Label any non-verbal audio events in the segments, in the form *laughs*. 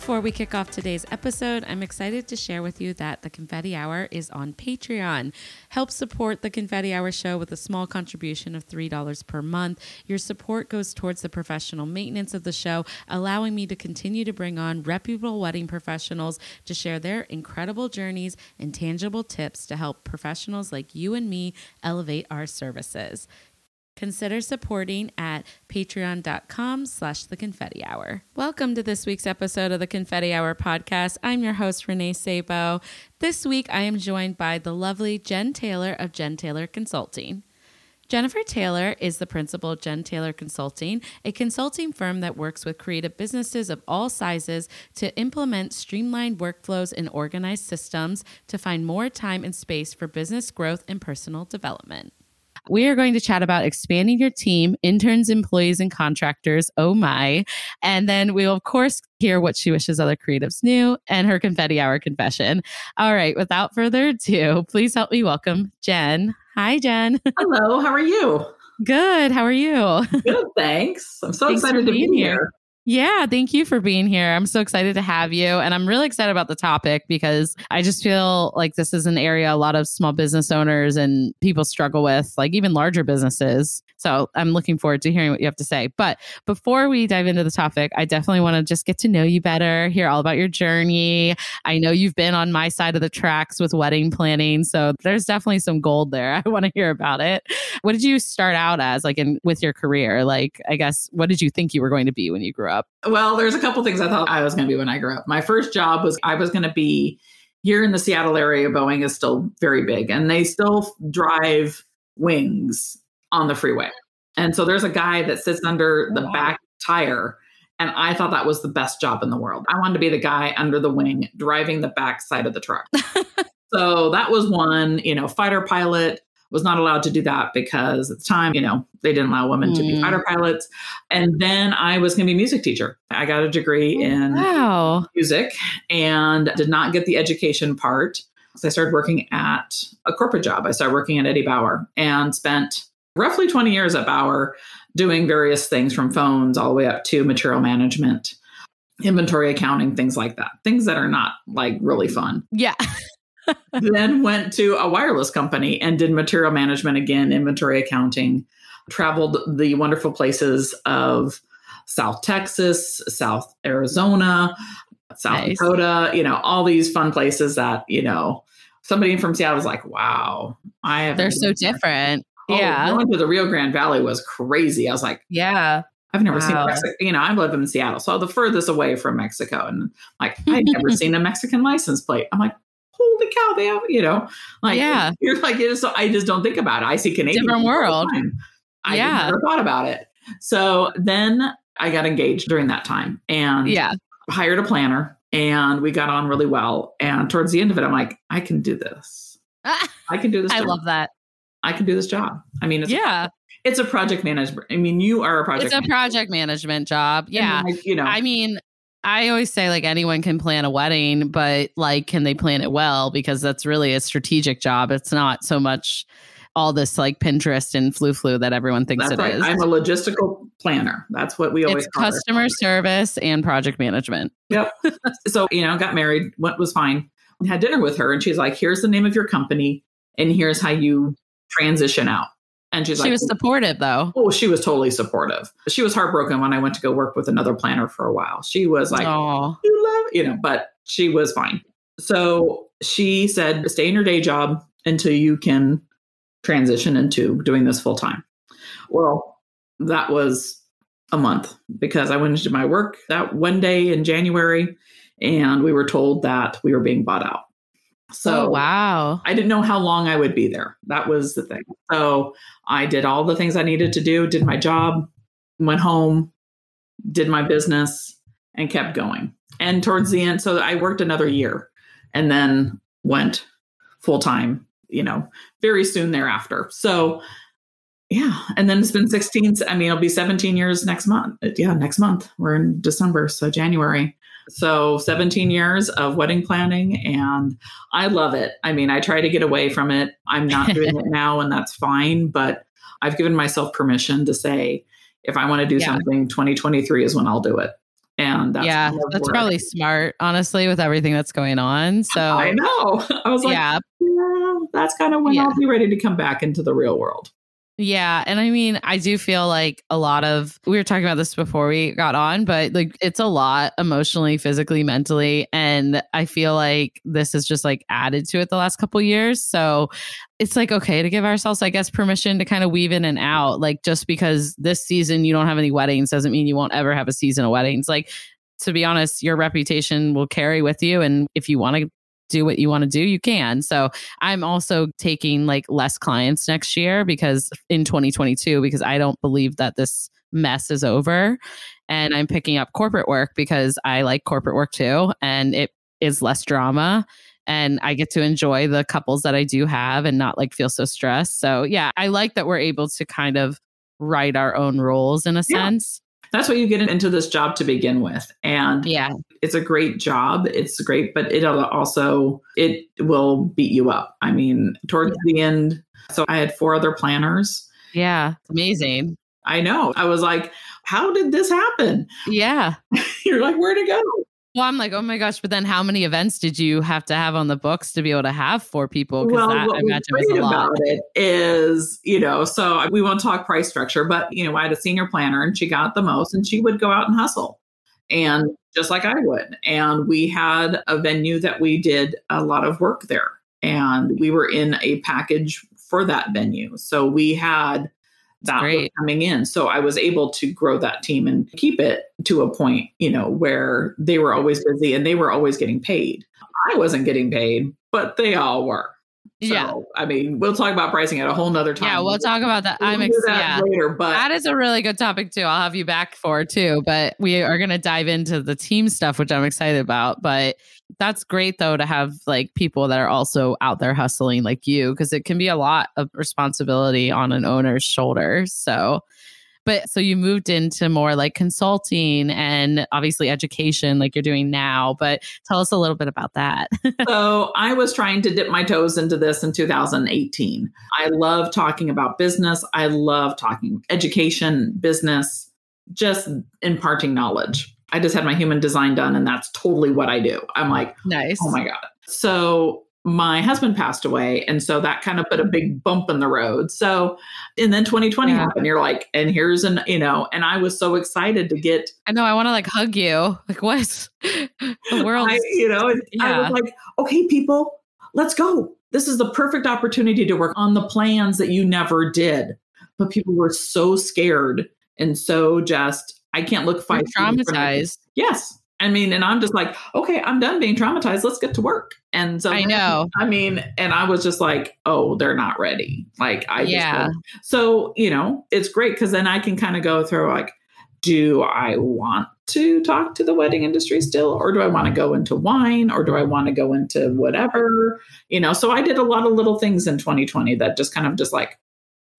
Before we kick off today's episode, I'm excited to share with you that the Confetti Hour is on Patreon. Help support the Confetti Hour show with a small contribution of $3 per month. Your support goes towards the professional maintenance of the show, allowing me to continue to bring on reputable wedding professionals to share their incredible journeys and tangible tips to help professionals like you and me elevate our services consider supporting at patreon.com slash the confetti hour. Welcome to this week's episode of the confetti hour podcast. I'm your host renee sabo. This week i am joined by the lovely jen taylor of jen taylor consulting. Jennifer Taylor is the principal of Jen Taylor Consulting, a consulting firm that works with creative businesses of all sizes to implement streamlined workflows and organized systems to find more time and space for business growth and personal development. We are going to chat about expanding your team, interns, employees, and contractors. Oh my. And then we will, of course, hear what she wishes other creatives knew and her confetti hour confession. All right. Without further ado, please help me welcome Jen. Hi, Jen. *laughs* Hello. How are you? Good. How are you? Good. Thanks. I'm so thanks excited to be here. here. Yeah, thank you for being here. I'm so excited to have you. And I'm really excited about the topic because I just feel like this is an area a lot of small business owners and people struggle with, like even larger businesses. So I'm looking forward to hearing what you have to say. But before we dive into the topic, I definitely want to just get to know you better, hear all about your journey. I know you've been on my side of the tracks with wedding planning. So there's definitely some gold there. *laughs* I want to hear about it. What did you start out as, like in with your career? Like, I guess, what did you think you were going to be when you grew up? Well, there's a couple things I thought I was going to be when I grew up. My first job was I was going to be here in the Seattle area. Boeing is still very big and they still drive wings on the freeway. And so there's a guy that sits under the wow. back tire. And I thought that was the best job in the world. I wanted to be the guy under the wing driving the back side of the truck. *laughs* so that was one, you know, fighter pilot was not allowed to do that because at the time, you know, they didn't allow women mm. to be mm. fighter pilots. And then I was going to be a music teacher. I got a degree oh, in wow. music and did not get the education part. So I started working at a corporate job. I started working at Eddie Bauer and spent roughly 20 years at Bauer doing various things from phones all the way up to material management, inventory accounting, things like that. Things that are not like really fun. Yeah. *laughs* then went to a wireless company and did material management again, inventory accounting, traveled the wonderful places of South Texas, South Arizona, South nice. Dakota, you know, all these fun places that, you know, somebody from Seattle was like, wow, I have. They're so different. Oh, yeah. Going to the Rio Grande Valley was crazy. I was like, yeah. I've never wow. seen Mexico. You know, I live in Seattle, so the furthest away from Mexico, and like I'd never *laughs* seen a Mexican license plate. I'm like, holy cow, they have, you know, like yeah, *laughs* you're like, it is, I just don't think about it. I see Canadian different world. I yeah. never thought about it. So then I got engaged during that time, and yeah, hired a planner, and we got on really well. And towards the end of it, I'm like, I can do this. *laughs* I can do this. I job. love that. I can do this job. I mean, it's yeah. A, it's a project management. I mean, you are a project. It's a manager. project management job. Yeah. Like, you know, I mean, I always say like anyone can plan a wedding, but like, can they plan it well? Because that's really a strategic job. It's not so much all this like Pinterest and flu flu that everyone thinks That's it right. is. I'm a logistical planner. That's what we always it's customer it. service and project management. Yep. *laughs* so, you know, got married, went was fine. Had dinner with her and she's like, here's the name of your company and here's how you transition out. And she's she like, was supportive though. Oh, she was totally supportive. She was heartbroken when I went to go work with another planner for a while. She was like, Oh, you love, you know, but she was fine. So she said, stay in your day job until you can transition into doing this full time. Well, that was a month because I went into my work that one day in January and we were told that we were being bought out. So oh, wow. I didn't know how long I would be there. That was the thing. So I did all the things I needed to do, did my job, went home, did my business, and kept going. And towards the end, so I worked another year and then went full time, you know, very soon thereafter. So yeah. And then it's been 16. I mean, it'll be 17 years next month. Yeah, next month. We're in December, so January. So 17 years of wedding planning and I love it. I mean, I try to get away from it. I'm not *laughs* doing it now and that's fine, but I've given myself permission to say if I want to do Yeah. something 2023 is when I'll do it. And that's yeah, that's probably smart, honestly, with everything that's going on. *laughs* So I know. *laughs* I was like, yeah, yeah, that's kind of when Yeah. I'll be ready to come back into the real world. Yeah. And I mean, I do feel like a lot of, we were talking about this before we got on, but like it's a lot emotionally, physically, mentally. And I feel like this is just like added to it the last couple years. So it's like okay to give ourselves, I guess, permission to kind of weave in and out. Like just because this season you don't have any weddings doesn't mean you won't ever have a season of weddings. Like, to be honest, your reputation will carry with you. And if you want to do what you want to do, you can. So I'm also taking like less clients next year because in 2022, because I don't believe that this mess is over. And I'm picking up corporate work because I like corporate work too. And it is less drama. And I get to enjoy the couples that I do have and not like feel so stressed. So yeah, I like that we're able to kind of write our own roles in a Yeah. sense. That's what you get into this job to begin with. And Yeah. it's a great job. It's great, but it'll also it will beat you up. I mean, towards the end. So I had four other planners. Yeah. Amazing. I know. I was like, how did this happen? Yeah. *laughs* You're like, where'd it go? Well, I'm like, oh my gosh, but then how many events did you have to have on the books to be able to have four people? Because that I what was imagine was a lot. about it is, you know, so we won't talk price structure, but you know, I had a senior planner and she got the most and she would go out and hustle. And just like I would. And we had a venue that we did a lot of work there. And we were in a package for that venue. So we had that great. coming in. So I was able to grow that team and keep it to a point, you know, where they were always busy and they were always getting paid. I wasn't getting paid, but they all were. So, Yeah. I mean, we'll talk about pricing at a whole nother time. Yeah, we'll talk about that. We'll I'm do ex- that yeah. later, but That is a really good topic too. I'll have you back for too. But we are going to dive into the team stuff, which I'm excited about. But that's great though to have like people that are also out there hustling like you, because it can be a lot of responsibility on an owner's shoulders. So, but so you moved into more like consulting and obviously education, like you're doing now. But tell us a little bit about that. *laughs* so I was trying to dip my toes into this in 2018. I love talking about business. I love talking education, business, just imparting knowledge. I just had my human design done, and that's totally what I do. I'm like, nice. oh my God. So my husband passed away. And so that kind of put a mm-hmm. big bump in the road. So, and then 2020 Yeah. happened. You're like, and here's an, you know, and I was so excited to get I know. I want to like hug you. Like, what? *laughs* the world. I, you know, and I Yeah. was like, okay, people, let's go. This is the perfect opportunity to work on the plans that you never did. But people were so scared and so just, I can't look five feet in front of me. traumatized. Yes. I mean, and I'm just like, okay, I'm done being traumatized. Let's get to work. And so I know. I mean, and I was just like, oh, they're not ready. Like, I just Yeah. don't- so, you know, it's great because then I can kind of go through like, do I want to talk to the wedding industry still, or do I want to go into wine, or do I want to go into whatever? You know, so I did a lot of little things in 2020 that just kind of just like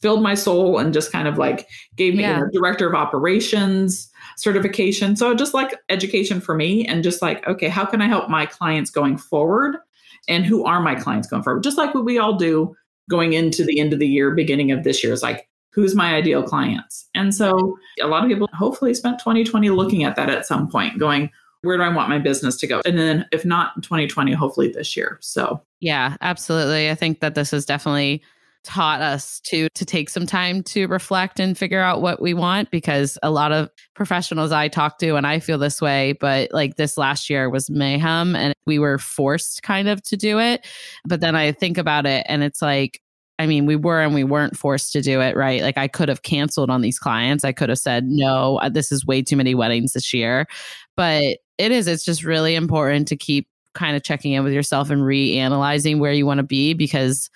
filled my soul and just kind of like gave me Yeah. you know, director of operations certification. So just like education for me and just like, okay, how can I help my clients going forward? And who are my clients going forward? Just like what we all do going into the end of the year, beginning of this year is like, who's my ideal clients? And so a lot of people hopefully spent 2020 looking at that at some point, going, where do I want my business to go? And then if not in 2020, hopefully this year. So Yeah, absolutely. I think that this is definitely taught us to to take some time to reflect and figure out what we want because a lot of professionals I talk to and I feel this way but like this last year was mayhem and we were forced kind of to do it but then I think about it and it's like I mean, we were and we weren't forced to do it, right? Like, I could have canceled on these clients. I could have said, no, uh, this is way too many weddings this year. But it is, it's just really important to keep kind of checking in with yourself and reanalyzing where you want to be because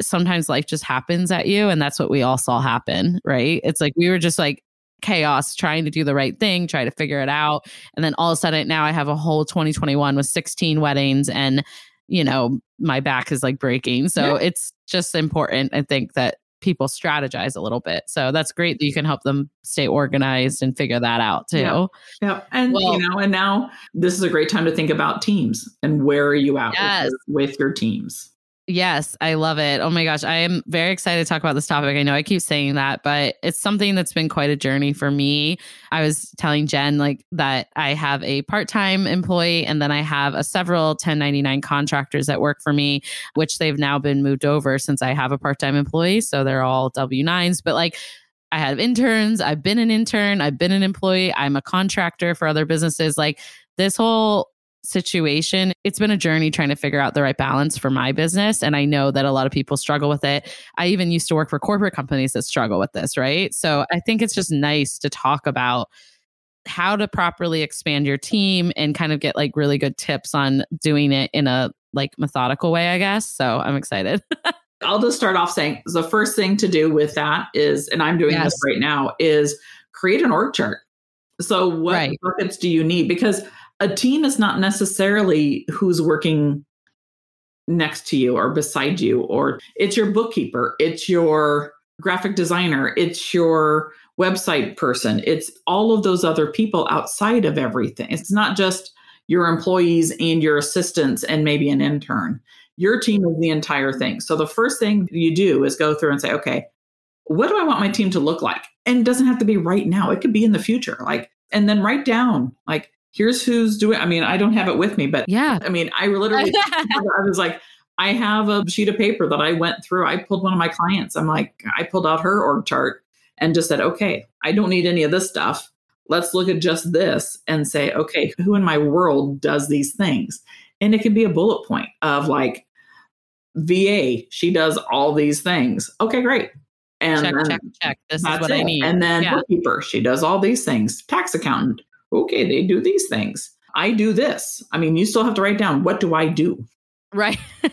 sometimes life just happens at you. And that's what we all saw happen, right? It's like we were just like, chaos trying to do the right thing try to figure it out and then all of a sudden now i have a whole 2021 with 16 weddings and you know my back is like breaking so Yeah. it's just important i think that people strategize a little bit. So that's great that you can help them stay organized and figure that out too. Yeah. Yeah. And Well- you know, and now this is a great time to think about teams and where are you at with your- with your teams. Yes, I love it. Oh my gosh, I am very excited to talk about this topic. I know I keep saying that, but it's something that's been quite a journey for me. I was telling Jen like that I have a part-time employee and then I have a several 1099 contractors that work for me, which they've now been moved over since I have a part-time employee, so they're all W9s, but like I have interns, I've been an intern, I've been an employee, I'm a contractor for other businesses. Like this whole situation, it's been a journey trying to figure out the right balance for my business. And I know that a lot of people struggle with it. I even used to work for corporate companies that struggle with this, right? So I think it's just nice to talk about how to properly expand your team and kind of get like really good tips on doing it in a like methodical way, I guess. So I'm excited. *laughs* I'll just start off saying the first thing to do with that is, and I'm doing Yes. this right now, is create an org chart. So what Right. buckets do you need? Because a team is not necessarily who's working next to you or beside you, or it's your bookkeeper, it's your graphic designer, it's your website person, it's all of those other people outside of everything. It's not just your employees and your assistants and maybe an intern. Your team is the entire thing. So the first thing you do is go through and say, okay, what do I want my team to look like? And it doesn't have to be right now. It could be in the future. Like, and then write down, like, here's who's doing. I mean, I don't have it with me, but yeah. I mean, I literally, *laughs* I was like, I have a sheet of paper that I went through. I pulled one of my clients. I'm like, I pulled out her org chart and just said, okay, I don't need any of this stuff. Let's look at just this and say, okay, who in my world does these things? And it can be a bullet point of like, VA, she does all these things. Okay, great. And check, then check, check. This is what I need. And then Yeah. bookkeeper, she does all these things. Tax accountant, okay, they do these things. I do this. I mean, you still have to write down what do I do? Right. *laughs*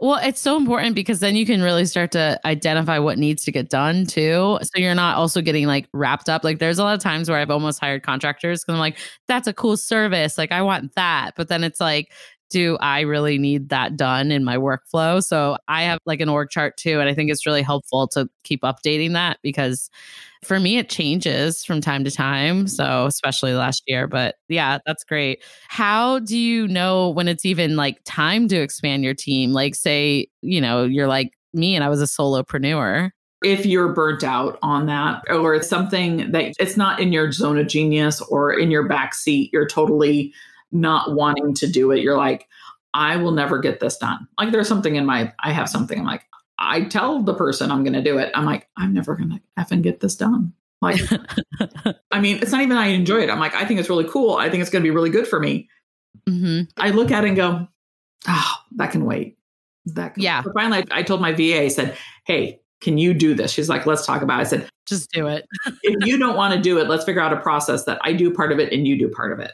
well, it's so important because then you can really start to identify what needs to get done too. So you're not also getting like wrapped up. Like there's a lot of times where I've almost hired contractors because I'm like, that's a cool service. Like I want that. But then it's like, do I really need that done in my workflow? So I have like an org chart too. And I think it's really helpful to keep updating that because for me, it changes from time to time. So, especially last year. But yeah, that's great. How do you know when it's even like time to expand your team? Like, say, you know, you're like me and I was a solopreneur. If you're burnt out on that, or it's something that it's not in your zone of genius or in your back seat, you're totally not wanting to do it. You're like, I will never get this done. Like there's something in my, I have something. I'm like, I tell the person I'm going to do it. I'm like, I'm never going to effing get this done. Like, *laughs* I mean, it's not even I enjoy it. I'm like, I think it's really cool. I think it's going to be really good for me. hmm I look at it and go, oh, that can wait. That can Yeah. So finally, I told my VA, I said, hey, can you do this? She's like, let's talk about it. I said, Just do it. if you don't want to do it, let's figure out a process that I do part of it and you do part of it.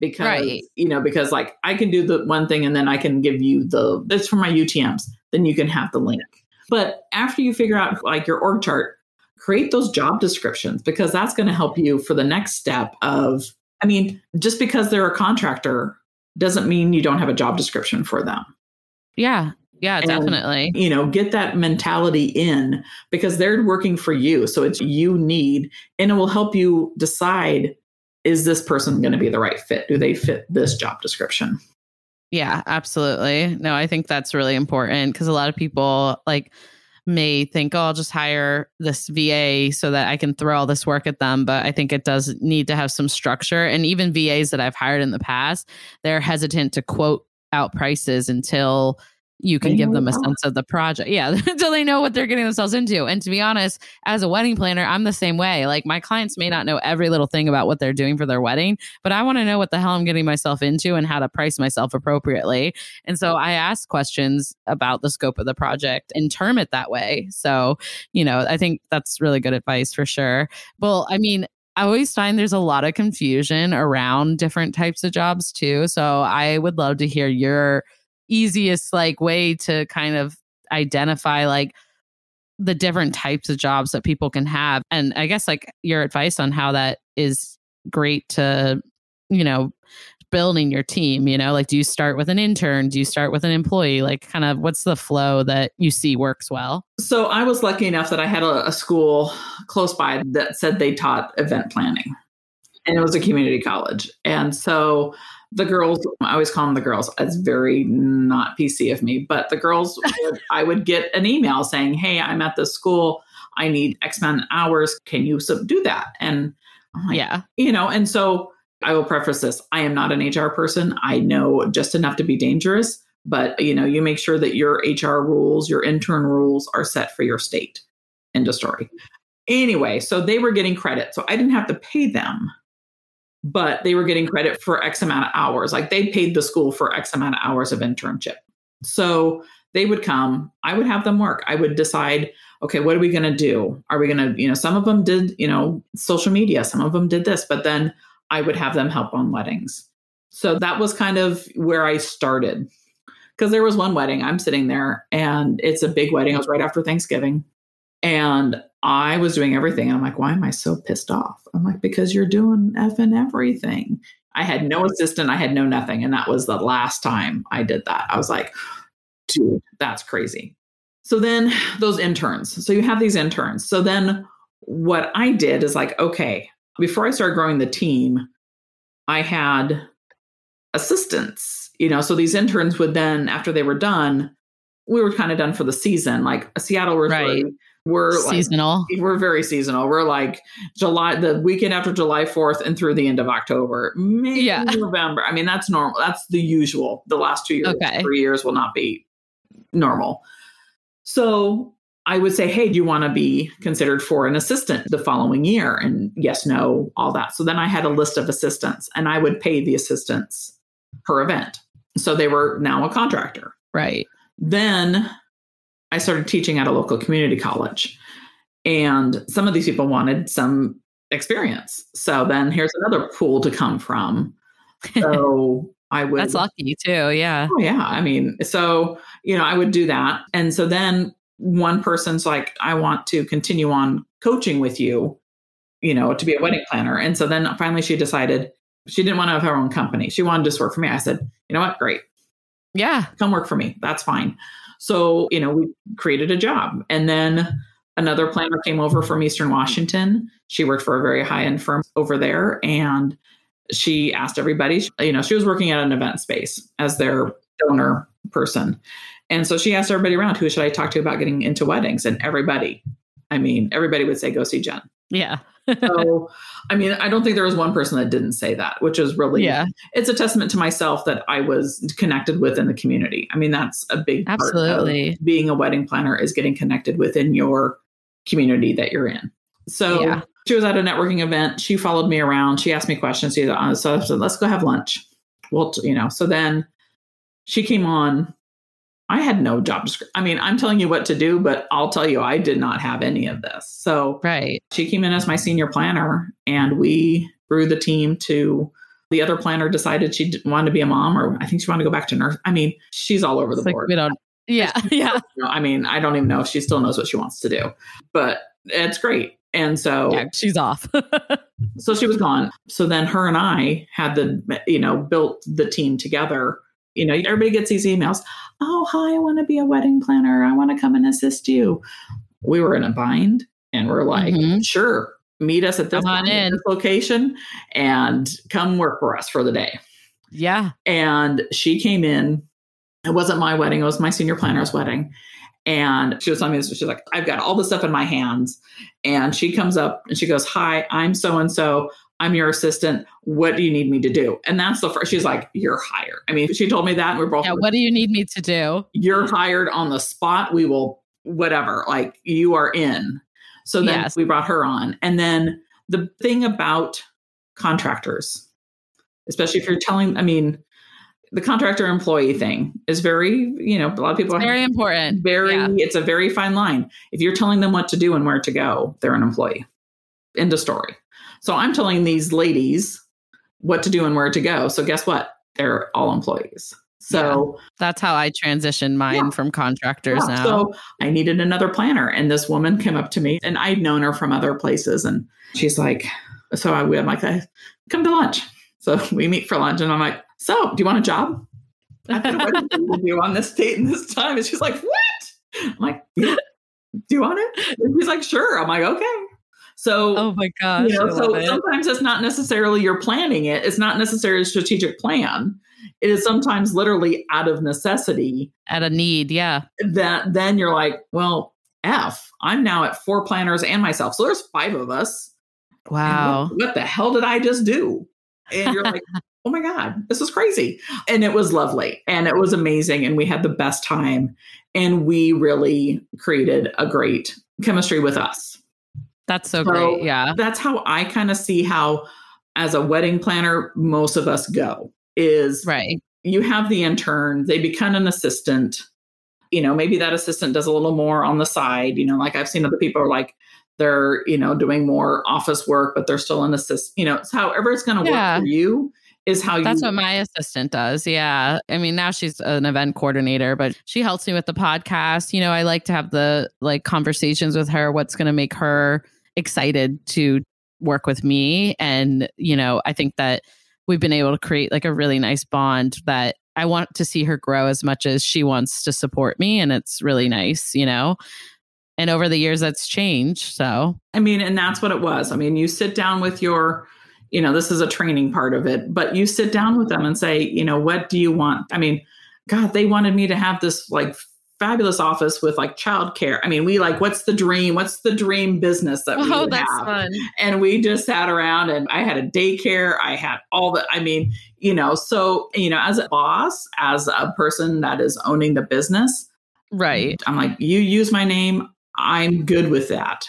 Because, Right. you know, because like I can do the one thing and then I can give you the, that's for my UTMs. Then you can have the link. But after you figure out like your org chart, create those job descriptions because that's going to help you for the next step of, I mean, just because they're a contractor doesn't mean you don't have a job description for them Yeah. Yeah, And- definitely. you know get that mentality in because they're working for you so it's you need and it will help you decide is this person going to be the right fit do they fit this job description Yeah, absolutely. No, I think that's really important because a lot of people like may think, oh, I'll just hire this VA so that I can throw all this work at them. But I think it does need to have some structure. And even VAs that I've hired in the past, they're hesitant to quote out prices until you can They give them a sense of the project. Yeah, *laughs* until they know what they're getting themselves into. And to be honest, as a wedding planner, I'm the same way. Like my clients may not know every little thing about what they're doing for their wedding, but I want to know what the hell I'm getting myself into and how to price myself appropriately. And so I ask questions about the scope of the project and term it that way. So, you know, I think that's really good advice for sure. Well, I mean, I always find there's a lot of confusion around different types of jobs too. So I would love to hear your easiest like way to kind of identify like the different types of jobs that people can have and i guess like your advice on how that is great to you know building your team? You know, like do you start with an intern? Do you start with an employee? Like, kind of what's the flow that you see works well? So I was lucky enough that I had a, a school close by that said they taught event planning, and it was a community college. And so the girls, I always call them the girls. It's very not PC of me, but the girls, *laughs* would, I would get an email saying, "Hey, I'm at this school. I need X amount of hours. Can you sub- do that?" And like, Yeah. you know, and so I will preface this: I am not an HR person. I know just enough to be dangerous, but you know, you make sure that your HR rules, your intern rules, are set for your state. End of story. Anyway, so they were getting credit, so I didn't have to pay them but they were getting credit for X amount of hours. Like they paid the school for X amount of hours of internship. So they would come, I would have them work. I would decide, okay, what are we going to do? Are we going to, you know, some of them did, you know, social media, some of them did this, but then I would have them help on weddings. So that was kind of where I started. Because there was one wedding, I'm sitting there and it's a big wedding. It was right after Thanksgiving. And I was doing everything. And I'm like, why am I so pissed off? I'm like, because you're doing effing everything. I had no assistant, I had no nothing. And that was the last time I did that. I was like, dude, that's crazy. So then those interns. So you have these interns. So then what I did is like, okay, before I started growing the team, I had assistants, you know, so these interns would then, after they were done, we were kind of done for the season. Like a Seattle was Right. We're like, Seasonal. we're very seasonal. We're like July, the weekend after July 4th and through the end of October, maybe Yeah. November. I mean, that's normal. That's the usual. The last two years, Okay. three years will not be normal. So I would say, hey, do you want to be considered for an assistant the following year? And yes, no, all that. So then I had a list of assistants and I would pay the assistants per event. So they were now a contractor. Right. Then I started teaching at a local community college. And some of these people wanted some experience. So then here's another pool to come from. *laughs* So I would That's lucky too. Yeah. Oh yeah. I mean, so, you know, I would do that. And so then one person's like, I want to continue on coaching with you, you know, to be a wedding planner. And so then finally she decided she didn't want to have her own company. She wanted to just work for me. I said, you know what? Great. Yeah. Come work for me. That's fine. So, you know, we created a job. And then another planner came over from Eastern Washington. She worked for a very high end firm over there. And she asked everybody, you know, she was working at an event space as their donor person. And so she asked everybody around, who should I talk to about getting into weddings? And everybody, I mean, everybody would say, go see Jen. Yeah. *laughs* So, I mean, I don't think there was one person that didn't say that, which is really, Yeah. it's a testament to myself that I was connected with in the community. I mean, that's a big part of Absolutely. being a wedding planner is getting connected within your community that you're in. So Yeah. she was at a networking event. She followed me around. She asked me questions. She, uh, so I said, let's go have lunch. Well, t- you know, so then she came on. I had no job description. I mean, I'm telling you what to do, but I'll tell you, I did not have any of this. So Right. she came in as my senior planner and we grew the team to the other planner decided she didn't want to be a mom or I think she wanted to go back to nurse. I mean, she's all over the It's like board. we don't. Yeah. *laughs* Yeah. I mean, I don't even know if she still knows what she wants to do, but it's great. And so, Yeah. She's off. *laughs* so she was gone. So then her and I had the, you know, built the team together. You know, everybody gets these emails. Oh, hi, I want to be a wedding planner. I want to come and assist you. We were in a bind and we're like, Mhm. sure, meet us at this, Come on time at in. this location and come work for us for the day. yeah. And she came in. It wasn't my wedding, it was my senior planner's wedding. And she was telling me. She's like, I've got all this stuff in my hands. And she comes up and she goes, Hi, I'm so and so. I'm your assistant. What do you need me to do? And that's the first, she's like, You're hired. I mean, she told me that. And we're both, Yeah. What do you need me to do? You're hired on the spot. We will, whatever, like you are in. So then Yes. we brought her on. And then the thing about contractors, especially if you're telling, I mean, the contractor employee thing is very, you know, a lot of people It's are very important. very, Yeah. it's a very fine line. If you're telling them what to do and where to go, they're an employee. End of story. So I'm telling these ladies what to do and where to go. So guess what? They're all employees. So That's how I transitioned mine Yeah. from contractors yeah, now. So I needed another planner. And this woman came up to me and I'd known her from other places. And she's like, so I, I'm like, I, come to lunch. So *laughs* we meet for lunch and I'm like, so do you want a job? I've got a wedding to *laughs* do on this date and this time. And she's like, what? I'm like, yeah. Do you want it? And she's like, sure. I'm like, okay. So, oh my gosh. you know, so it. sometimes it's not necessarily you're planning it. It's not necessarily a strategic plan. It is sometimes literally out of necessity. At a need, yeah. That then you're like, well, F, I'm now at four planners and myself. So there's five of us. Wow. What, what, the hell did I just do? And you're like, *laughs* oh my God, this is crazy. And it was lovely and it was amazing. And we had the best time. And we really created a great chemistry with us. That's so, so great. Yeah. That's how I kind of see how, as a wedding planner, most of us go is right. You have the intern, they become an assistant. You know, maybe that assistant does a little more on the side. You know, like I've seen other people are like, they're, you know, doing more office work, but they're still an assist. You know, it's however it's going to yeah. work for you is how you That's what my assistant does. Yeah. I mean, now she's an event coordinator, but she helps me with the podcast. You know, I like to have the like conversations with her, what's going to make her excited to work with me. And, you know, I think that we've been able to create like a really nice bond that I want to see her grow as much as she wants to support me. And it's really nice, you know? And over the years, that's changed. So, I mean, and that's what it was. I mean, you sit down with your, you know, this is a training part of it, but you sit down with them and say, you know, what do you want? I mean, God, they wanted me to have this like fabulous office with like childcare. I mean, we like, what's the dream? What's the dream business that we oh, that's have? Fun. And we just sat around and I had a daycare. I had all the, I mean, you know, so, you know, as a boss, as a person that is owning the business, right. I'm like, you use my name. I'm good with that.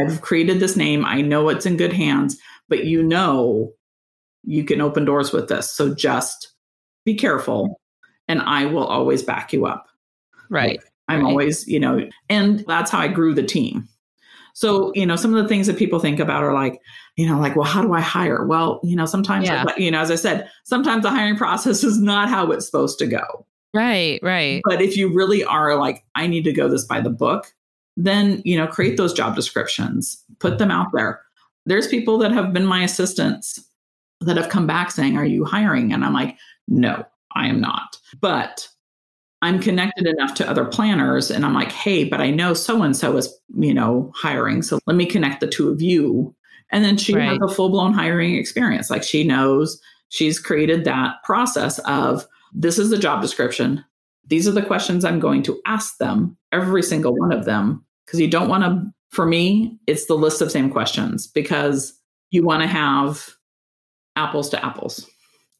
I've created this name. I know it's in good hands, but you know, you can open doors with this. So just be careful and I will always back you up. Right. I'm right. always, you know, and that's how I grew the team. So, you know, some of the things that people think about are like, you know, like, well, how do I hire? Well, you know, sometimes, yeah. you know, as I said, sometimes the hiring process is not how it's supposed to go. Right, right. But if you really are like, I need to go this by the book, then, you know, create those job descriptions, put them out there. There's people that have been my assistants that have come back saying, Are you hiring? And I'm like, No, I am not. But I'm connected enough to other planners and I'm like, hey, but I know so and so is, you know, hiring. So let me connect the two of you. And then she right. has a full blown hiring experience. Like she knows she's created that process of this is the job description. These are the questions I'm going to ask them, every single one of them. Because you don't want to, for me, it's the list of same questions because you want to have apples to apples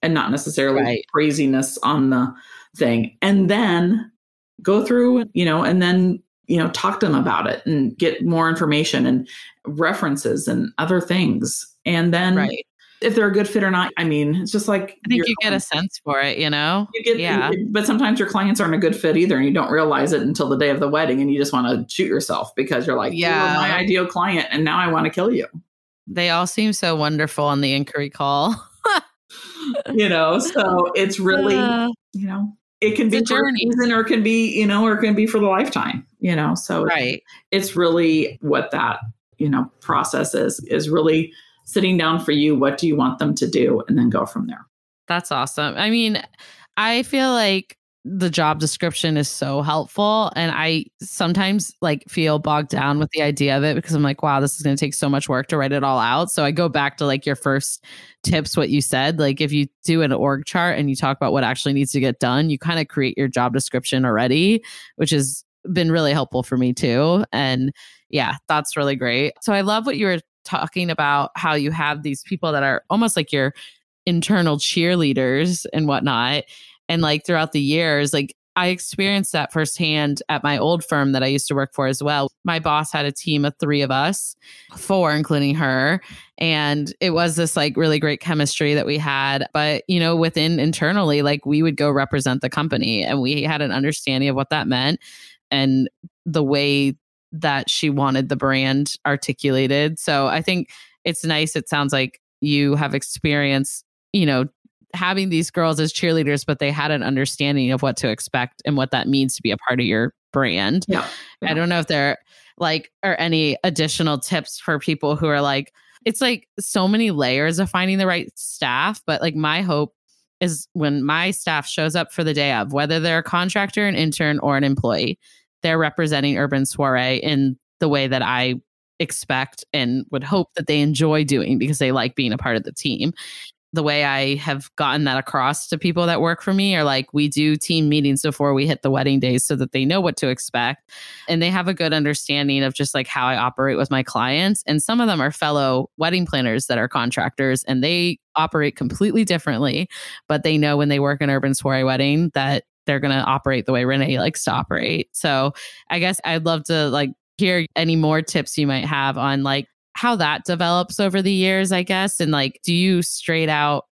and not necessarily right. craziness on the thing and then go through you know and then you know talk to them about it and get more information and references and other things. And then right. if they're a good fit or not i mean it's just like i think you get a sense for it you know? You get yeah. but sometimes your clients aren't a good fit either and you don't realize it until the day of the wedding and you just want to shoot yourself because you're like yeah my ideal client and now i want to kill you. They all seem so wonderful on the inquiry call. You know so it's really *laughs* uh, you know it can it's be for a season or it can be, you know, or it can be for the lifetime, you know. So right. it's really what that, you know, process is, is really sitting down for you. What do you want them to do? And then go from there. That's awesome. I mean, I feel like the job description is so helpful and i sometimes like feel bogged down with the idea of it because i'm like wow this is going to take so much work to write it all out. So i go back to like your first tips what you said like if you do an org chart and you talk about what actually needs to get done you kind of create your job description already which has been really helpful for me too and yeah that's really great. So i love what you were talking about how you have these people that are almost like your internal cheerleaders and whatnot and like throughout the years, like I experienced that firsthand at my old firm that I used to work for as well. My boss had a team of three of us, four, including her. And it was this like really great chemistry that we had. But, you know, within internally, like we would go represent the company and we had an understanding of what that meant and the way that she wanted the brand articulated. So I think it's nice. It sounds like you have experience, you know, having these girls as cheerleaders, but they had an understanding of what to expect and what that means to be a part of your brand. Yeah. yeah. I don't know if there like are any additional tips for people who are like, it's like so many layers of finding the right staff. But like my hope is when my staff shows up for the day of, whether they're a contractor, an intern, or an employee, they're representing Urban Soiree in the way that I expect and would hope that they enjoy doing because they like being a part of the team the way I have gotten that across to people that work for me are like, we do team meetings before we hit the wedding days so that they know what to expect. And they have a good understanding of just like how I operate with my clients. And some of them are fellow wedding planners that are contractors and they operate completely differently, but they know when they work an urban soiree wedding that they're going to operate the way Renee likes to operate. So I guess I'd love to like hear any more tips you might have on like how that develops over the years, I guess. And like, do you straight out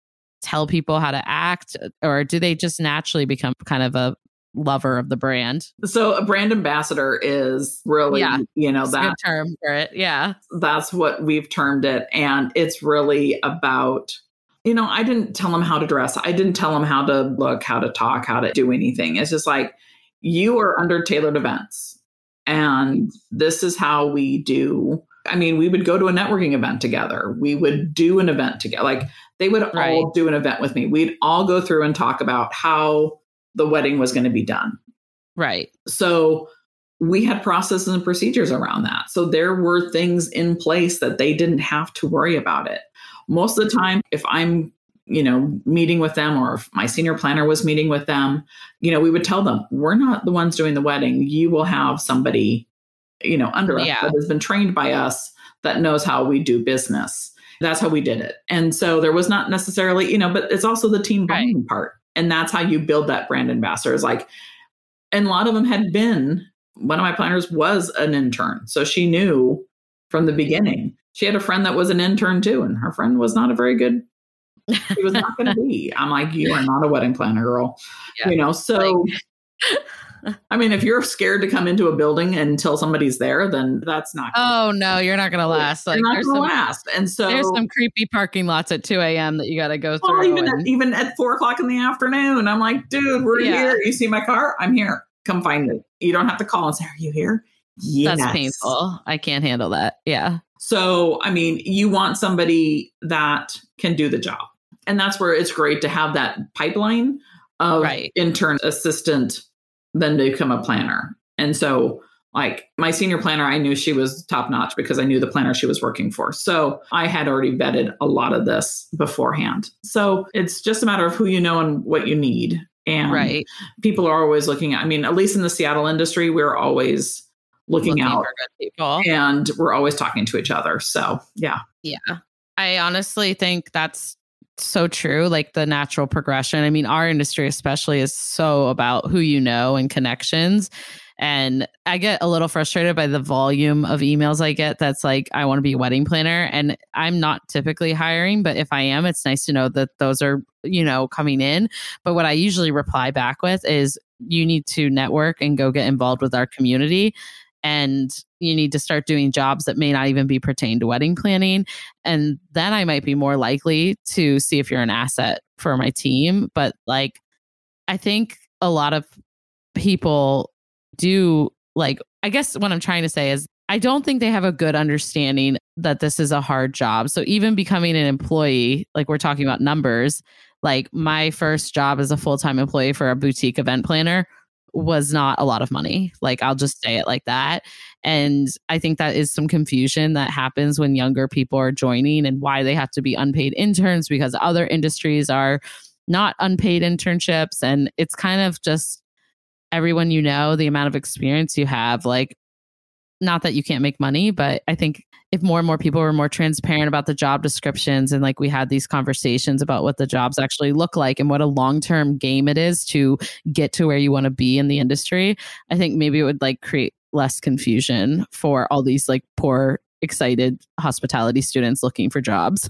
tell people how to act or do they just naturally become kind of a lover of the brand? So a brand ambassador is really, yeah, you know, that term for it. Yeah. That's what we've termed it. And it's really about, you know, I didn't tell them how to dress. I didn't tell them how to look, how to talk, how to do anything. It's just like, you are under tailored events. And this is how we do I mean, we would go to a networking event together. We would do an event together. Like they would right. all do an event with me. We'd all go through and talk about how the wedding was going to be done. Right. So we had processes and procedures around that. So there were things in place that they didn't have to worry about it. Most of the time, if I'm you know, meeting with them or if my senior planner was meeting with them, you know, we would tell them, we're not the ones doing the wedding. You will have somebody you know, under us yeah. that has been trained by us that knows how we do business. That's how we did it. And so there was not necessarily, you know, but it's also the team bonding right. part. And that's how you build that brand ambassador. Is like, and a lot of them had been, one of my planners was an intern. So she knew from the beginning. She had a friend that was an intern too, and her friend was not a very good she was not going *laughs* to be. I'm like, you are not a wedding planner, girl. Yeah. You know, so *laughs* I mean, if you're scared to come into a building until somebody's there, then that's not. Oh no, you're not going to last. Like, you're not going to last. And so there's some creepy parking lots at 2 a.m. that you got to go through. Well, even and, at, even at four o'clock in the afternoon, I'm like, dude, we're yeah. here. You see my car? I'm here. Come find me. You don't have to call and say, "Are you here?" Yes. That's painful. I can't handle that. Yeah. So, I mean, you want somebody that can do the job. And that's where it's great to have that pipeline of right. intern assistant then to become a planner. And so, like my senior planner, I knew she was top notch because I knew the planner she was working for. So I had already vetted a lot of this beforehand. So it's just a matter of who you know and what you need. And right. people are always looking at, I mean, at least in the Seattle industry, we're always looking, looking out people. and we're always talking to each other. So yeah. Yeah. I honestly think that's so true like the natural progression. I mean our industry especially is so about who you know and connections. And i get a little frustrated by the volume of emails i get that's like i want to be a wedding planner and i'm not typically hiring but if i am it's nice to know that those are you know coming in. But what i usually reply back with is you need to network and go get involved with our community and you need to start doing jobs that may not even be pertained to wedding planning. And then I might be more likely to see if you're an asset for my team. But like, I think a lot of people do like, I guess what I'm trying to say is, I don't think they have a good understanding that this is a hard job. So even becoming an employee, like we're talking about numbers, like my first job as a full time employee for a boutique event planner was not a lot of money. Like I'll just say it like that. And I think that is some confusion that happens when younger people are joining and why they have to be unpaid interns because other industries are not unpaid internships. And it's kind of just everyone you know, the amount of experience you have, like not that you can't make money, but I think if more and more people were more transparent about the job descriptions and like we had these conversations about what the jobs actually look like and what a long-term game it is to get to where you want to be in the industry, I think maybe it would like create less confusion for all these like poor excited hospitality students looking for jobs.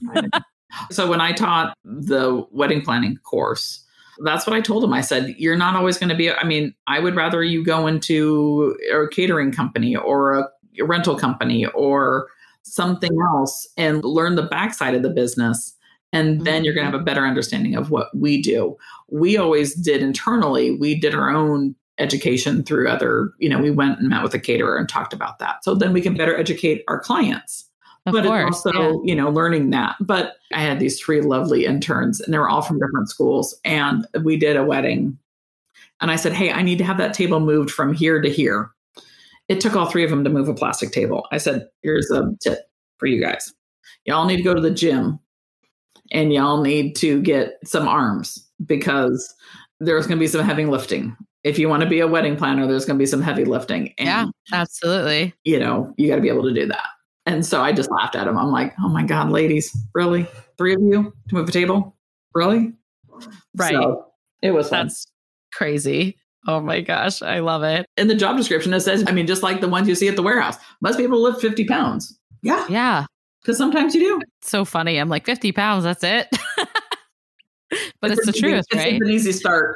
so when I taught the wedding planning course, that's what I told him. I said, You're not always going to be, I mean, I would rather you go into a catering company or a, rental company or something else and learn the backside of the business. And then you're going to mm-hmm. have a better understanding of what we do. We always did internally, we did our own education through other, you know, we went and met with a caterer and talked about that. So then we can better educate our clients Of but course. also, yeah. you know, learning that. But I had these three lovely interns and they were all from different schools. And we did a wedding. And I said, Hey, I need to have that table moved from here to here. It took all three of them to move a plastic table. I said, Here's a tip for you guys. Y'all need to go to the gym and y'all need to get some arms because there's going to be some heavy lifting. If you want to be a wedding planner, there's going to be some heavy lifting. And Yeah, absolutely. you know, you got to be able to do that. And so I just laughed at him. I'm like, oh my God, ladies, really? Three of you to move a table? Really? Right. So it was fun. Crazy. Oh my gosh. I love it. In the job description, it says, I mean, just like the ones you see at the warehouse, must be able to lift 50 pounds. Yeah, Yeah. because sometimes you do. So funny. I'm like 50 pounds. That's it. *laughs* but it's, the an- truth, it's an easy start.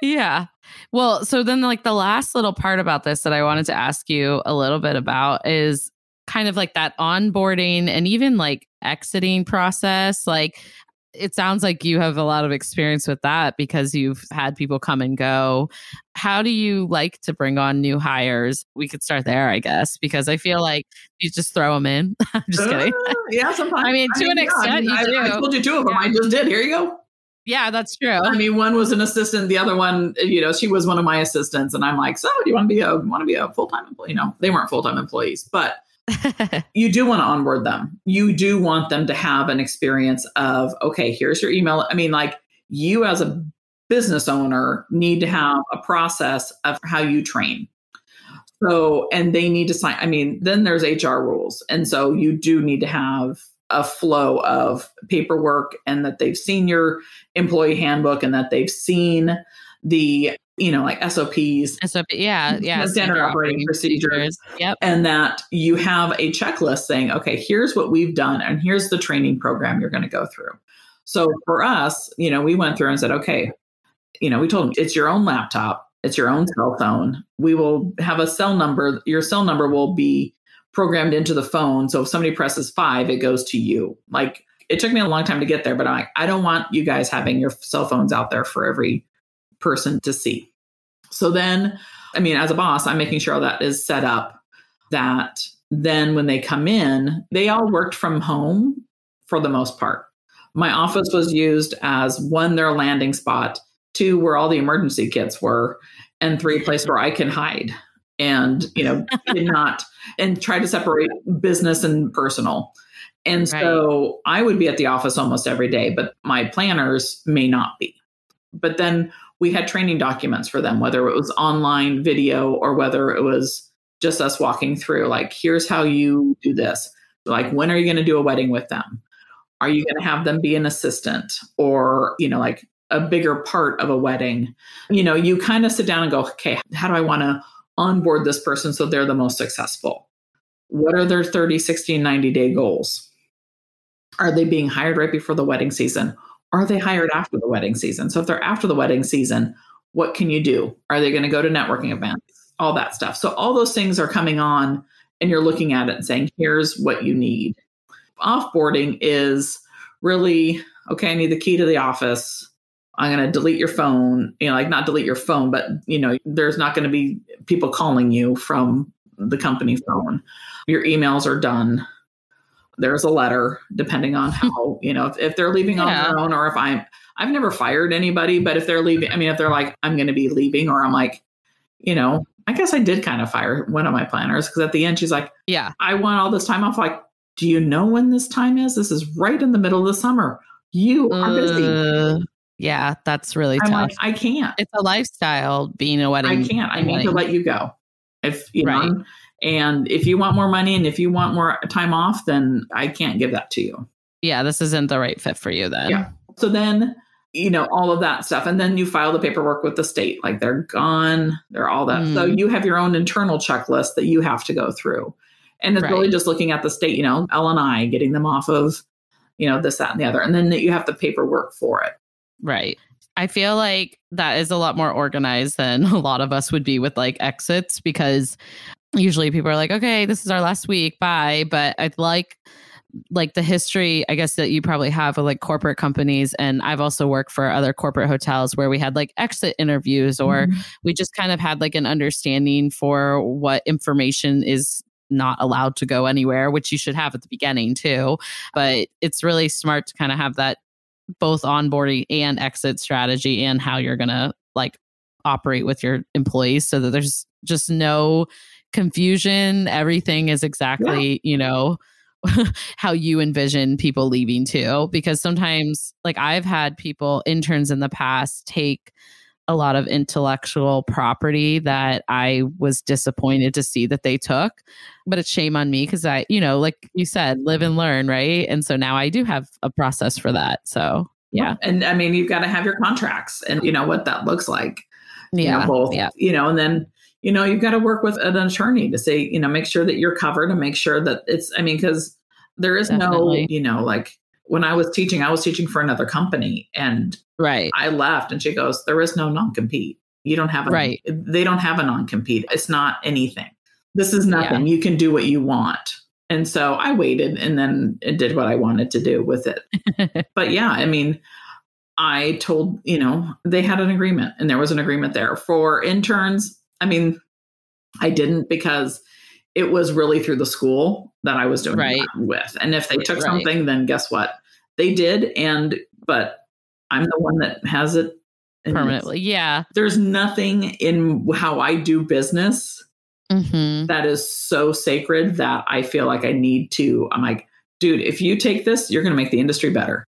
Yeah. Well, so then like the last little part about this that I wanted to ask you a little bit about is kind of like that onboarding and even like exiting process. Like it sounds like you have a lot of experience with that because you've had people come and go. How do you like to bring on new hires? We could start there, I guess, because I feel like you just throw them in. *laughs* I'm just kidding. Uh, yeah, sometimes. I mean, to an extent, you I, I do. told you two of them. I just did. Here you go. Yeah, that's true. I mean, one was an assistant. The other one, you know, she was one of my assistants. And I'm like, so do you want to be a want to be a full time employee? You know, they weren't full time employees, but *laughs* you do want to onboard them. You do want them to have an experience of, okay, here's your email. I mean, like you as a business owner need to mm-hmm. have a process of how you train. So, and they need to sign, I mean, then there's HR rules. And so you do need to have a flow of paperwork and that they've seen your employee handbook and that they've seen the, you know, like SOPs so yeah, yeah. Standard operating procedures. Yep. and that you have a checklist saying, okay, here's what we've done and here's the training program you're going to go through. So for us, you know, we went through and said, okay, you know, we told them it's your own laptop, it's your own cell phone. We will have a cell number. Your cell number will be programmed into the phone. So if somebody presses five, it goes to you. Like it took me a long time to get there, but I'm like, I don't want you guys having your cell phones out there for every person to see. So then, I mean, as a boss, I'm making sure that is set up that then when they come in, they all worked from home for the most part. My office was used as one, their landing spot, two, where all the emergency kits were, and three, place where I can hide and, you know, *laughs* did not, and try to separate business and personal. And Right. so I would be at the office almost every day, but my planners may not be. But then we had training documents for them, whether it was online video or whether it was just us walking through, like, here's how you do this. Like, when are you going to do a wedding with them? Are you going to have them be an assistant or, you know, like a bigger part of a wedding? You know, you kind of sit down and go, okay, how do I want to onboard this person so they're the most successful? What are their 30, 60, 90 day goals? Are they being hired right before the wedding season? Are they hired after the wedding season? So if they're after the wedding season, what can you do? Are they going to go to networking events? All that stuff. So all those things are coming on and you're looking at it and saying, here's what you need. Offboarding is really, okay, I need the key to the office. I'm going to delete your phone, you know, like not delete your phone, but you know, there's not going to be people calling you from the company phone. Your emails are done. There's a letter, depending on how, you know, if, if they're leaving on their own or if I'm, I've never fired anybody, but if they're leaving, I mean, if they're like, I'm going to be leaving, or I'm like, you know, I guess I did kind of fire one of my planners because at the end she's like, Yeah. I want all this time off. Like, do you know when this time is? This is right in the middle of the summer. You are busy. Uh, yeah, that's really I'm tough. like, I can't. it's a lifestyle being a wedding. I can't. I need to let you go. If you Right. know, and if you want more money and if you want more time off, then I can't give that to you. yeah, this isn't the right fit for you then. Yeah. So then, you know, all of that stuff. And then you file the paperwork with the state. Like they're gone, they're all that. So Mm. you have your own internal checklist that you have to go through. And it's really just looking at the state, you know, L and I, getting them off of, you know, this, that, and the other. And then you have the paperwork for it. Right. I feel like that is a lot more organized than *laughs* a lot of us would be with like exits because usually people are like, okay, this is our last week, bye. But I like like the history, I guess that you probably have of like corporate companies. And I've also worked for other corporate hotels where we had like exit interviews or Mhm. we just kind of had like an understanding for what information is not allowed to go anywhere, which you should have at the beginning too. But it's really smart to kind of have that both onboarding and exit strategy and how you're going to like operate with your employees so that there's just no confusion. Everything is exactly, you know, *laughs* how you envision people leaving too. Because sometimes, like, I've had people, interns in the past, take a lot of intellectual property that I was disappointed to see that they took. But it's shame on me because I, you know, like you said, live and learn, right? And so now I do have a process for that. So, yeah. And I mean, you've got to have your contracts and you know what that looks like. Yeah. You know, both, yeah. you know, and then you know, you've got to work with an attorney to say, you know, make sure that you're covered and make sure that it's, I mean, because there is Definitely. no, you know, like when I was teaching, I was teaching for another company and Right. I left and she goes, there is no non compete. You don't have a, Right. they don't have a non compete. It's not anything. This is nothing. You can do what you want. And so I waited and then it did what I wanted to do with it. *laughs* but yeah, I mean, I told, you know, they had an agreement and there was an agreement there. For interns, I mean, I didn't because it was really through the school that I was doing Right. that with. And if they took Right. something, then guess what? They did. And, but I'm the one that has it Permanently. Yeah. There's nothing in how I do business hmm that is so sacred that I feel like I need to. I'm like, dude, if you take this, you're going to make the industry better.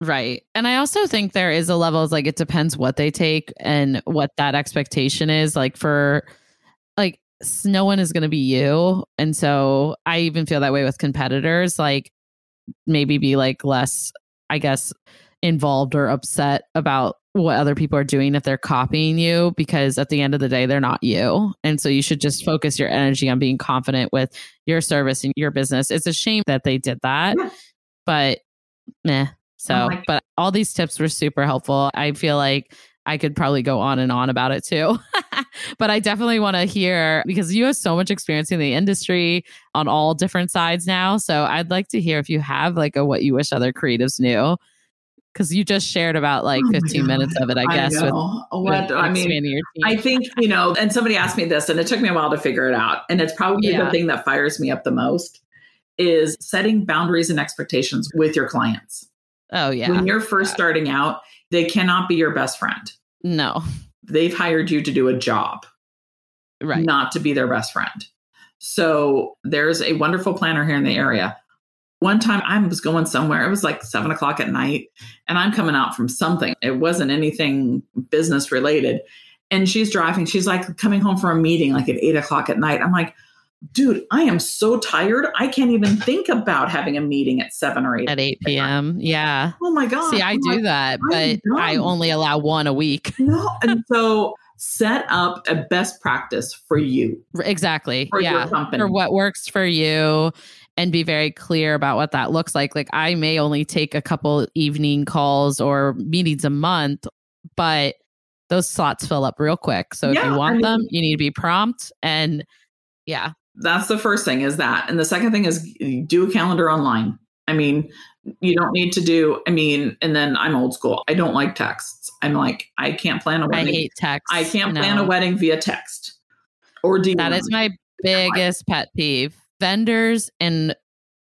Right. And I also think there is a level of like it depends what they take and what that expectation is. Like for like no one is going to be you. And so I even feel that way with competitors. Like maybe be like less, I guess, involved or upset about what other people are doing if they're copying you because at the end of the day they're not you and so you should just focus your energy on being confident with your service and your business it's a shame that they did that but meh Oh so Oh but all these tips were super helpful i feel like i could probably go on and on about it too *laughs* but i definitely want to hear because you have so much experience in the industry on all different sides now so i'd like to hear if you have like a what you wish other creatives knew because you just shared about like Oh my 15 minutes of it i guess with, know. with what I mean. I think, you know, and somebody asked me this and it took me a while to figure it out. And it's probably Yeah. the thing that fires me up the most is setting boundaries and expectations with your clients. Oh yeah When you're first Yeah. starting out, they cannot be your best friend. no They've hired you to do a job, right not to be their best friend. So there's a wonderful planner here in the area. One time I was going somewhere, it was like seven o'clock at night, and I'm coming out from something. It wasn't anything business related. And she's driving, she's like coming home from a meeting like at eight o'clock at night. I'm like, dude, I am so tired. I can't even think about having a meeting at seven or eight. at 8 p.m yeah. Oh my God. see i I'm do like, that but i only allow one a week. *laughs* No. And so set up a best practice for you, exactly. For yeah. For what works for you and be very clear about what that looks like. Like i may only take a couple evening calls or meetings a month but those slots fill up real quick. So if Yeah, you I want them you need to be prompt and yeah That's the first thing is that. And the second thing is do a calendar online. I mean, you don't need to do, I mean, and then I'm old school. I don't like texts. I'm like, I can't plan a wedding. I hate text I can't plan No. a wedding via text or DM. That is my biggest pet peeve. Vendors and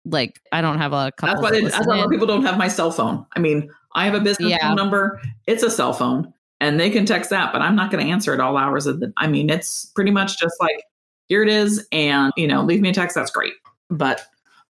like I don't have a couple. That's why, they, that's why a lot of people don't have my cell phone. I mean, I have a business Yeah. phone number. It's a cell phone and they can text that, but I'm not going to answer at all hours of the, I mean, it's pretty much just like, here it is. And, you know, leave me a text. That's great. But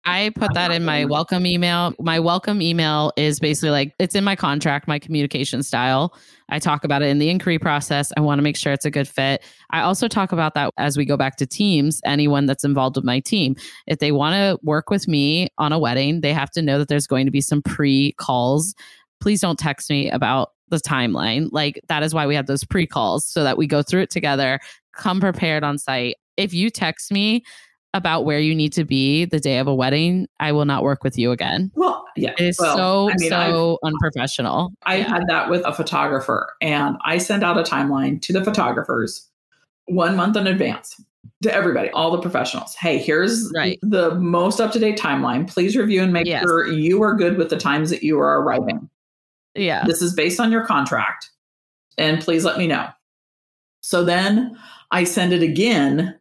I put that in my welcome email. My welcome email is basically like it's in my contract, my communication style. I talk about it in the inquiry process. I want to make sure it's a good fit. I also talk about that as we go back to teams, anyone that's involved with my team. If they want to work with me on a wedding, they have to know that there's going to be some pre calls. Please don't text me about the timeline. Like that is why we have those pre calls so that we go through it together, come prepared on site. If you text me, about where you need to be the day of a wedding, I will not work with you again. well, yeah. It is well, so I mean, I've- so unprofessional. I had that with a photographer, and I sent out a timeline to the photographers one month in advance to everybody, all the professionals. Hey, here's Right. the most up to date timeline. Please review and make Yes. sure you are good with the times that you are arriving. yeah. This is based on your contract, and please let me know. So then I send it again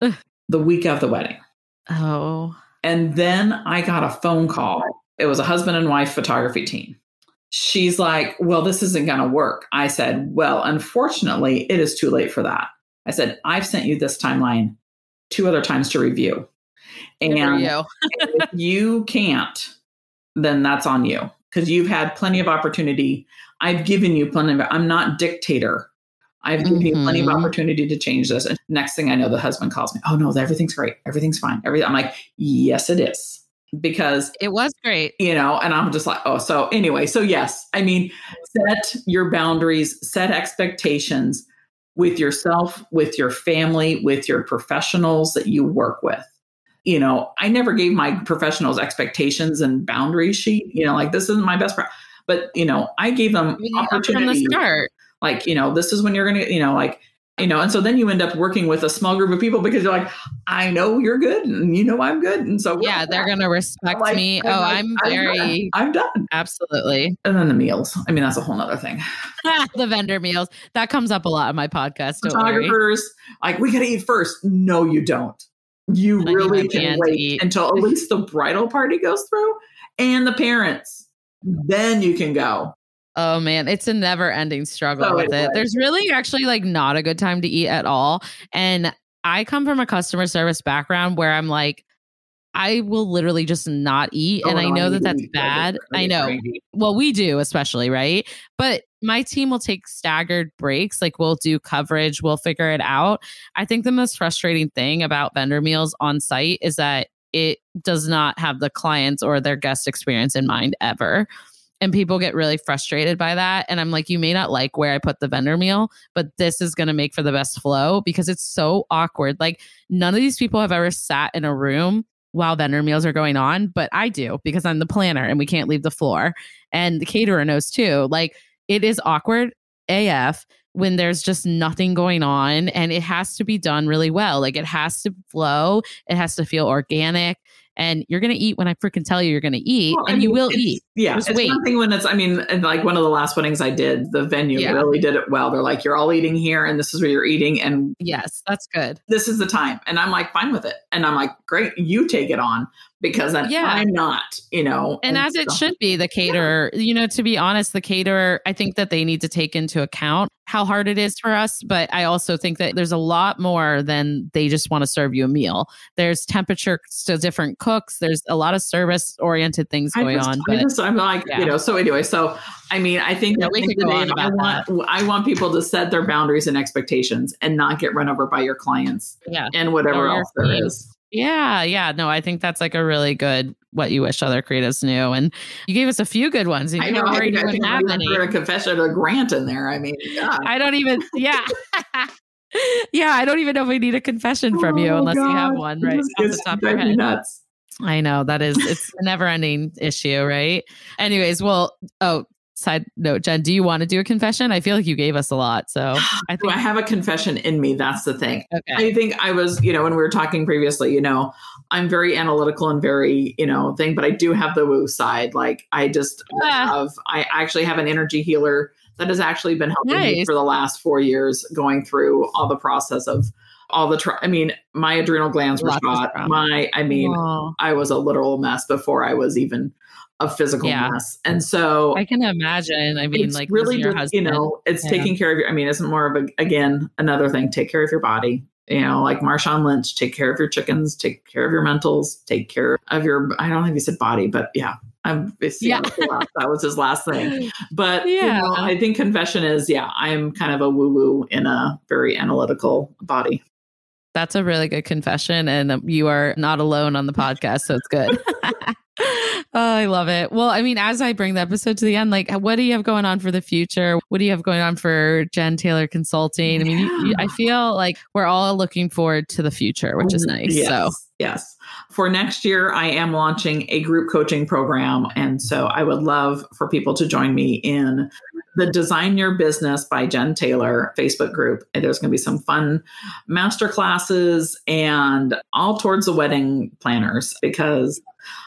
Ugh. the week of the wedding. Oh. And then I got a phone call. It was a husband and wife photography team. She's like, Well, this isn't going to work. I said, Well, unfortunately, it is too late for that. I said, I've sent you this timeline two other times to review. And you. *laughs* if you can't, then that's on you because you've had plenty of opportunity. I've given you plenty of, I'm not dictator. I've given you plenty of Mhm. opportunity to change this. And next thing I know, the husband calls me. Oh no, everything's great. Everything's fine. Everything. I'm like, yes, it is. Because, It was great. you know, and I'm just like, oh, so anyway, so yes, I mean, set your boundaries, set expectations with yourself, with your family, with your professionals that you work with. You know, I never gave my professionals expectations and boundary sheet, you know, like this isn't my best friend. But, you know, I gave them opportunity From the start. Like you know this is when you're gonna you know like you know and so then you end up working with a small group of people because you're like i know you're good and you know i'm good. And so Yeah, they're gonna respect like, me. Oh, like, I'm I'm very i'm done. Absolutely. And then the meals. I mean that's a whole nother thing. *laughs* The vendor meals. That comes up a lot in my podcast. Photographers like we gotta eat first. No you don't. You I really can wait eat. until at least the bridal party goes through and the parents. Then you can go Oh man, it's a never ending struggle So with it. There's really actually like not a good time to eat at all. And I come from a customer service background where I'm like, I will literally just not eat. and Oh, I know need that that's bad. I know. crazy. Well, we do, especially, right? But my team will take staggered breaks. Like we'll do coverage, we'll figure it out. I think the most frustrating thing about vendor meals on site is that it does not have the clients or their guest experience in mind ever. And people get really frustrated by that. And I'm like, you may not like where I put the vendor meal, but this is going to make for the best flow because it's so awkward. Like, none of these people have ever sat in a room while vendor meals are going on, but I do because I'm the planner and we can't leave the floor. And the caterer knows too. Like, it is awkward AF when there's just nothing going on and it has to be done really well. Like, it has to flow, it has to feel organic. And you're going to eat when I freaking tell you you're going to eat, Well, I and you will eat. Yeah, Just it's wait. one thing when it's. I mean, like one of the last weddings I did, the venue Yeah. really did it well. They're like, "You're all eating here, and this is where you're eating, and Yes, that's good. this is the time." And I'm like, "Fine with it." And I'm like, "Great, you take it on," because then Yeah. I'm not. You know, And as it should be, the caterer, you know, to be honest, the caterer, I think that they need to take into account how hard it is for us. But I also think that there's a lot more than they just want to serve you a meal. There's temperature to different cooks, there's a lot of service oriented things going just, on. I But just, I'm like, Yeah. you know. So anyway, so I mean, I think Yeah, we could go on I about want, I want people to set their boundaries and expectations, and not get run over by your clients yeah. and whatever Or else there is. Yeah, yeah. No, I think that's like a really good what you wish other creatives knew. And you gave us a few good ones. And I you know. I think you I think have any. a confession, a grant in there. I mean, God. I don't even, yeah. *laughs* yeah, I don't even know if we need a confession from you Oh, unless you have one right off the top of your head. nuts. I know that is, it's a never ending issue, right? Anyways, well, oh, side note, Jen, do you want to do a confession? I feel like you gave us a lot. So *gasps* I think, I have a confession in me? That's the thing. okay. I think I was, you know, when we were talking previously, you know, I'm very analytical and very, you know, thing, but I do have the woo side. Like I just Ah. have, I actually have an energy healer that has actually been helping me for the last four years going through all the process of all the, I mean, my adrenal glands were shot. My, I mean, Aw, I was a literal mess before I was even a physical Yeah. mess. And so I can imagine. I mean, like really your just, you know, it's Yeah. taking care of your, I mean, it's more of a, again, another thing, take care of your body. You know, like Marshawn Lynch, take care of your chickens, take care of your mentals, take care of your, I don't know if he said body, but yeah, I'm, it's, Yeah. that was his last thing. *laughs* But, you Yeah. know, I think confession is, yeah, I'm kind of a woo woo in a very analytical body. That's a really good confession, and um, you are not alone on the podcast, so it's good. *laughs* oh, I love it. Well, I mean, as I bring the episode to the end, like, what do you have going on for the future? What do you have going on for Jen Taylor Consulting? I mean, you, I feel like we're all looking forward to the future, which is nice. Yes, So, yes. For next year, I am launching a group coaching program. And so I would love for people to join me in the Design Your Business by Jen Taylor Facebook group. And there's going to be some fun master classes and all towards the wedding planners because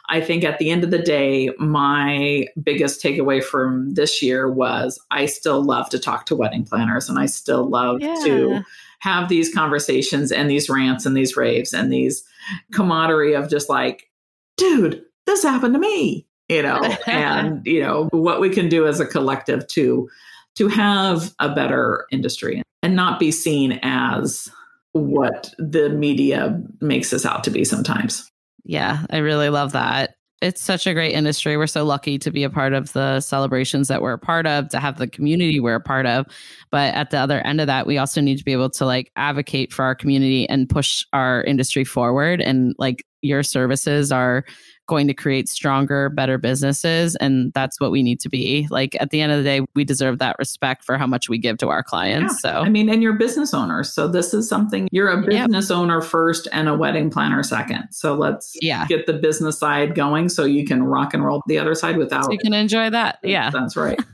I think at the end of the day, my biggest takeaway from this year was I still love to talk to wedding planners and I still love to have these conversations and these rants and these raves and these camaraderie of just like, dude, this happened to me, you know, *laughs* and you know what we can do as a collective to to have a better industry and not be seen as what the media makes us out to be sometimes. Yeah, I really love that. It's such a great industry. We're so lucky to be a part of the celebrations that we're a part of, to have the community we're a part of. But at the other end of that, we also need to be able to like advocate for our community and push our industry forward. And like your services are going to create stronger, better businesses. And that's what we need to be. Like at the end of the day, we deserve that respect for how much we give to our clients. Yeah. So, I mean, and you're business owners. So, this is something you're a business yep. owner first and a wedding planner second. So, let's yeah. get the business side going so you can rock and roll the other side without. So you can enjoy that. Yeah. That's right. *laughs*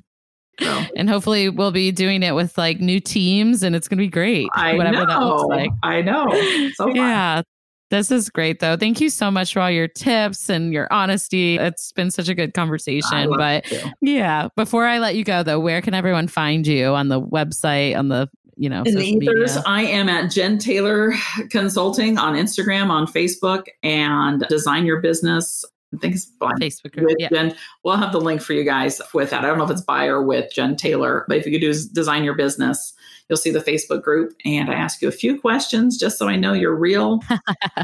So. And hopefully we'll be doing it with like new teams and it's going to be great. I whatever know. that looks like. I know. So yeah. This is great, though. Thank you so much for all your tips and your honesty. It's been such a good conversation. But yeah, before I let you go, though, where can everyone find you on the website, on the you know, in the ethers, media. I am at Jen Taylor Consulting on Instagram, on Facebook, and Design Your Business. I think it's Facebook group. Yeah. Jen. We'll have the link for you guys with that. I don't know if it's by or with Jen Taylor, but if you could do Design Your Business, you'll see the Facebook group. And I ask you a few questions just so I know you're real. *laughs*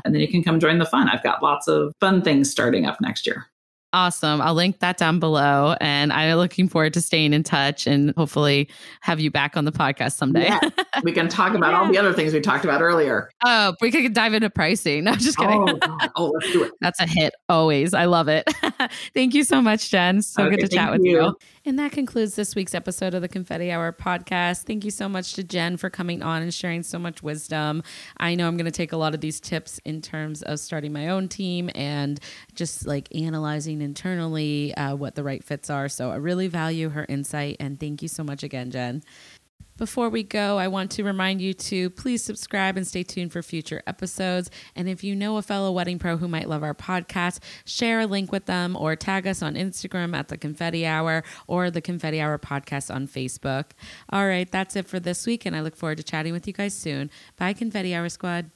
and then you can come join the fun. I've got lots of fun things starting up next year. Awesome. I'll link that down below. And I'm looking forward to staying in touch and hopefully have you back on the podcast someday. Yeah. We can talk *laughs* about yeah. all the other things we talked about earlier. Oh, we could dive into pricing. *laughs* No, just kidding. Oh, oh let's do it. That's a hit always. I love it. *laughs* Thank you so much, Jen. So okay, good to chat with you. you. And that concludes this week's episode of the Confetti Hour podcast. Thank you so much to Jen for coming on and sharing so much wisdom. I know I'm going to take a lot of these tips in terms of starting my own team and just like analyzing internally uh, what the right fits are. So I really value her insight. And thank you so much again, Jen. Before we go, I want to remind you to please subscribe and stay tuned for future episodes. And if you know a fellow wedding pro who might love our podcast, share a link with them or tag us on Instagram at the Confetti Hour or the Confetti Hour podcast on Facebook. All right, that's it for this week, and I look forward to chatting with you guys soon. Bye, Confetti Hour Squad.